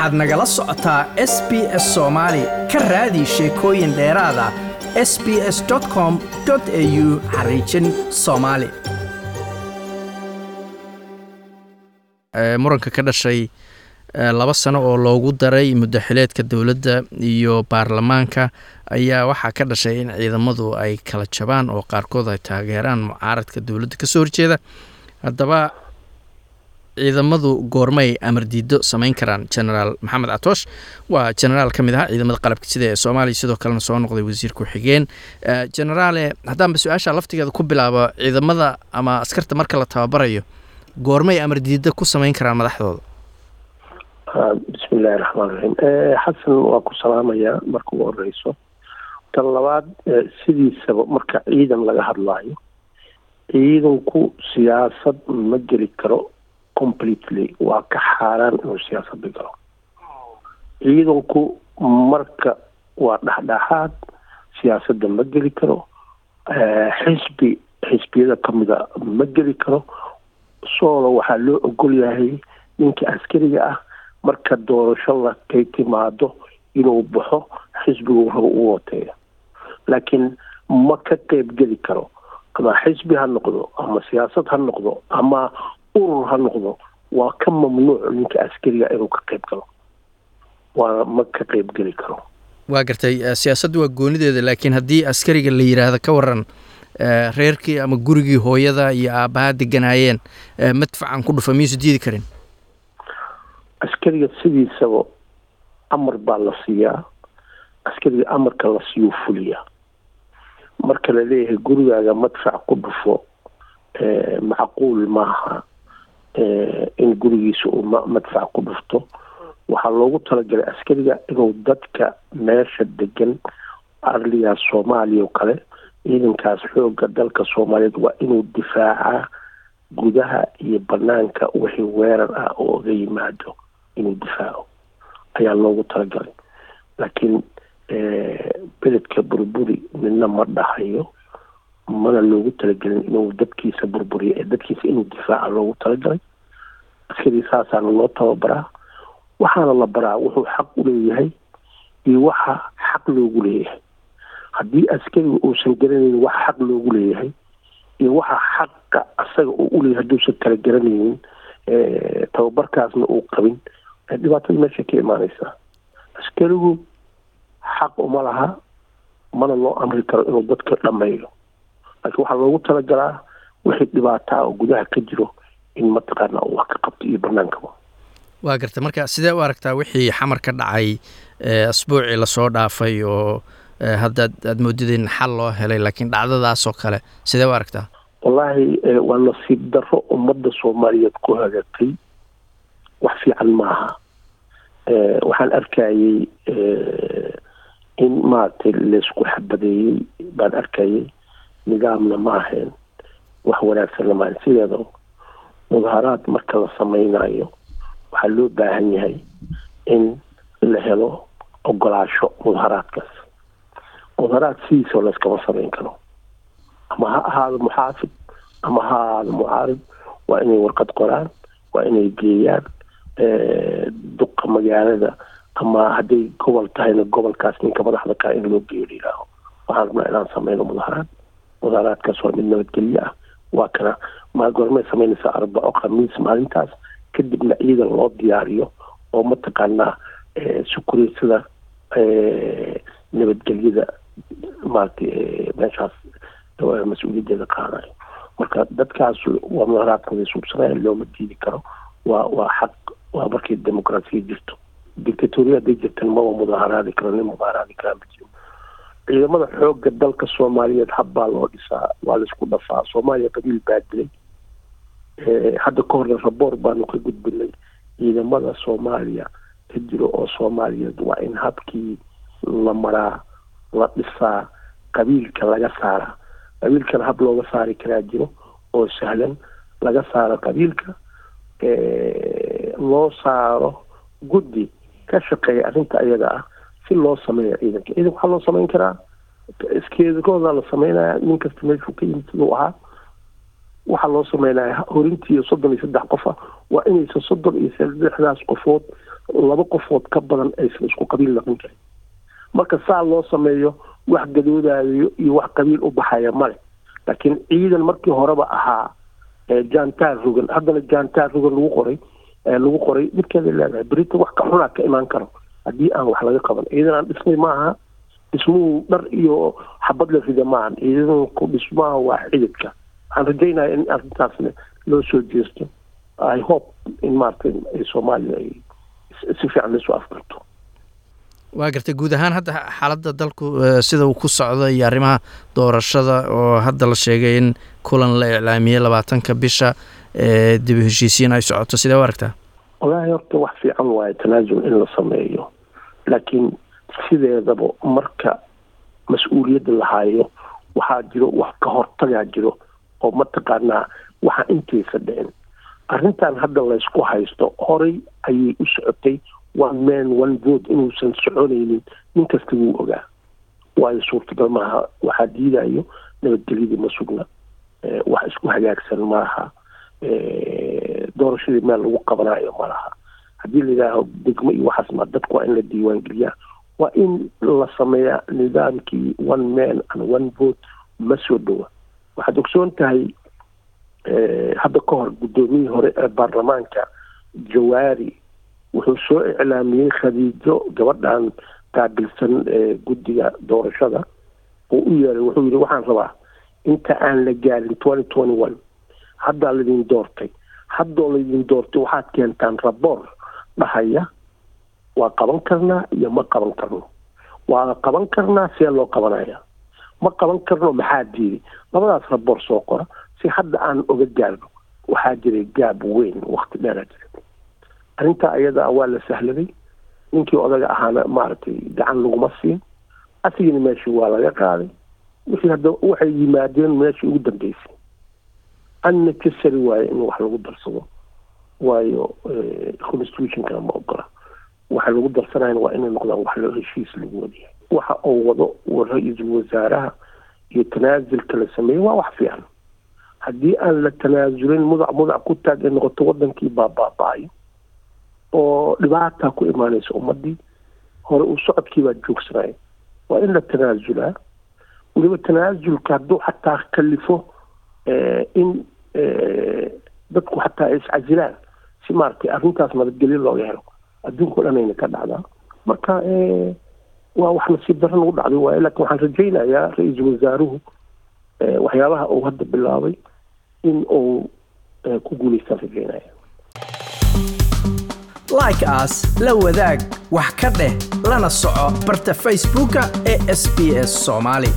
waxaad nagala socotaa s b s soomaali ka raadi sheekooyin dheeraada s b s com au xariijin soomaali muranka ka dhashay laba sano oo loogu daray muddaxileedka dowladda iyo baarlamaanka ayaa waxaa ka dhashay in ciidamadu ay kala jabaan oo qaarkood ay taageeraan mucaaradka dowladda ka soo horjeeda. Haddaba ciidamadu goormay amar diido samayn karaan genaraal maxamed catoosh waa genaraal ka mid ahaa ciidamada qalabka sida ee soomaaliya sidoo kalena soo noqday wasiir ku-xigeen genaraale haddaanba su'aasha laftigeeda ku bilaabo ciidamada ama askarta marka la tababarayo goormay amar diida ku samayn karaan madaxdooda? Bismi illaahi raxmaan raxiim xasan waa ku salaamayaa marka ugu horeyso tan labaad sidiisaba marka ciidan laga hadlaayo ciidanku siyaasad ma geli karo completely. Waa ka xaaraan inuu siyaasadda galo ciidanku marka waa dhexdhexaad siyaasadda ma geli karo. Xisbi xisbiyada kamida ma geli karo. Soola waxaa loo ogol yahay ninka askariga ah marka doorasho la timaado inuu baxo xisbigu rabo u wateeyo laakiin ma ka qeyb geli karo. Ama xisbi ha noqdo ama siyaasad ha noqdo ama urur ha noqdo waa ka mamnuuc ninka askariga inuu ka qeyb galo. Waa ma ka qeyb geli karo. Waa gartay siyaasadda waa goonideeda laakiin haddii askariga la yidhaahdo ka waran reerkii ama gurigii hooyada iyo aabbaha deganaayeen madfacan ku dhufa miyuusa diidi karin? Askariga sidiisaba amar baa la siiyaa. Askariga amarka la siiyuu fuliyaa. Marka la leeyahay gurigaaga madfac ku dhufo macquul maaha in gurigiisa uu madfac ku dhufto. Waxaa loogu talagalay askariga inuu dadka meesha degan arliga soomaaliya oo kale ciidankaas xooga dalka soomaaliyeed waa inuu difaacaa gudaha iyo banaanka wixii weerar ah oo oga yimaado inuu difaaco ayaa loogu talagalay. Laakiin beledka burburi midna ma dhahayo mana loogu talagelin inuu dadkiisa burburiyo. Ee dadkiisa inuu difaaca loogu talagalay askarii saasaana loo tababaraa. Waxaana la baraa wuxuu xaq u leeyahay iyo waxa xaq loogu leeyahay. Haddii askariga uusan garanaynin wax xaq loogu leeyahay iyo waxa xaqa asaga uu uleeyahay hadduusan kala garanaynin tababarkaasna uu qabin dhibaatada meesha ka imaaneysaa askarigu xaq uma laha mana loo amri karo inuu dadka dhameeyo laakiin waxaa loogu talagalaa wixii dhibaataa oo gudaha ka jiro in mataqaana wax ka qabto iyo banaankaba waa garta marka sidee u aragtaa wixii xamar ka dhacay asbuucii la soo dhaafay oo hadda aad in xal loo helay laakiin dhacdadaasoo kale sidee u aragtaa? Wallaahi waa nasiib darro ummadda soomaaliyeed ku hagaagtay wax fiican maaha waxaan arkayey in maaragtay laysku xabadeeyey baan arkayey nidaamna ma ahayn wax wanaagsanna maahayn sideeda mudaharaad marka la sameynayo waxaa loo baahan yahay in la helo ogolaasho mudaharaadkaas mudaharaad sidiisao layskama sameyn karo. Ama ha ahaado muxaafid ama ha ahaado mucaarid waa inay warqad qoraan waa inay geeyaan duqa magaalada ama hadday gobol tahayna gobolkaas ninka madaxda kaa in loo geeyo layihaaho waxaan rabnaa inaan sameyno mudaharaad mudaharaadkaas waa mid nabadgelyo ah waa kana ma goormay sameynaysaa arbaco khamiis maalintaas kadibna ciidan loo diyaariyo oo mataqaanaa sukureysada nabadgelyada maaragtay meeshaas mas'uuliyaddeeda qaadayo marka dadkaas waa mudaharaadkooda suubsanaya looma diidi karo. Waa waa xaq waa markay dimuqraasiya jirto. Dictatoriya hadday jirtan maba mudaharaadi karo nin mudaharaadi karaa ma jiro ciidamada xooga dalka soomaaliyeed habbaa loo dhisaa waa la isku dhafaa. Soomaaliya qabiil baa dilay hadda ka horna raboor baanu ka gudbinay ciidamada soomaaliya ka jiro oo soomaaliyeed waa in habkii la maraa la dhisaa qabiilka laga saara. Qabiilkana hab looga saari karaa jiro oo sahlan laga saaro qabiilka loo saaro guddi ka shaqeeya arrinta ayaga ah si loo sameeyo ciidanka. Ciidanka waxaa loo sameyn karaa. Iskeedakooda la sameynaya. Nin kasta meeshuu ka yimid siduu ahaa. Waxaa loo sameynaya horintii soddon iyo saddex qofa waa inaysan soddon iyo saddexdaas qofood laba qofood ka badan aysan isku qabiil noqon karin. Marka saa loo sameeyo wax gadoodayo iyo wax qabiil u baxaya male laakiin ciidan markii horeba ahaa jantaar rogan haddana jantaar rogan lagu qoray lagu qoray dhibkeeda leedahay berita wax ka xunaa ka imaan karo haddii aan wax laga qaban ciidan aan dhisnay maaha dhismuhu dhar iyo xabad la rida maahan ciidanku dhismaha waa xididka waxaan rajaynaya in arrintaasna loo soo jeesto. I hope in maaragtay soomaaliya ay si fiican lasu afgarto. Waa gartay guud ahaan hadda xaaladda dalku sida uu ku socdo iyo arrimaha doorashada oo hadda la sheegay in kulan la iclaamiyey labaatanka bisha dib u heshiisiin ay socoto. Sidee u aragtaa? Wallaahi horta wax fiican waaye tanaasul in la sameeyo laakiin sideedaba marka mas'uuliyadda la haayo waxaa jiro wax ka hortagaa jiro oo mataqaanaa waxa intaysa dhicin. Arrintan hadda laysku haysto horay ayay u socotay one man one vote inuusan soconaynin. Nin kasta wuu ogaa. Waayo suurtagal maaha waxaa diidayo nabadgelyadii ma sugna. Wax isku hagaagsan malaha doorashadii meel lagu qabanayo malaha haddii la yidhaaho degmo iyo waxaas ma dadku waa in la diiwaangeliyaa. Waa in la sameeyaa nidaamkii one man and one vote ma soo dhowa waxaad ogsoon tahay hadda ka hor guddoomiyihii hore ee baarlamaanka jawaari wuxuu soo iclaamiyey khadiijo gabadhan qaabilsan guddiga doorashada. Oo u yeeray wuxuu yidhi waxaan rabaa inta aan la gaarin twenty twenty one haddaa laydin doortay. Haddoo laydin doortay waxaad keentaan raboor dhahaya waa qaban karnaa iyo ma qaban karno. Waa qaban karnaa see loo qabanaya ma qaban karno maxaa diiday labadaas raboor soo qora si hadda aan oga gaarno waxaa jiray gaab weyn wakti dheeraa jira arrintaa ayada waa la sahladay. Ninkii odaga ahaana maaragtay gacan laguma siin. Asigina meeshii waa laga qaaday. Wixii hadda waxay yimaadeen meeshii ugu dambeysay. Unnecessary waaye in wax lagu darsado waayo constitutionkana ma ogola waxa lagu darsanayan waa inay noqdaan wax loo heshiis lagu wadayahay waxa uu wado ra'iisul wasaaraha iyo tanaasulka la sameeyey waa wax fiican. Haddii aan la tanaasulin mudac mudac ku taag ay noqoto wadankii baabaabaayo oo dhibaataa ku imaanaysa ummadii hore uu socodkii baa joogsanaya waa in la tanaasulaa weliba tanaasulka hadduu xataa kalifo in dadku xataa ay iscasilaan si maaragtay arrintaas nabadgelyo looga helo. Adduunka o dhan ayna ka dhacdaa marka waa wax nasiib darro lagu dhacday waaye laakiin waxaan rajaynayaa ra'iisul wasaaruhu waxyaabaha uu hadda bilaabay in uu ku guulaystaan rajaynaya like as la wadaag wax ka dheh lana soco barta facebooka ee sb s soomaali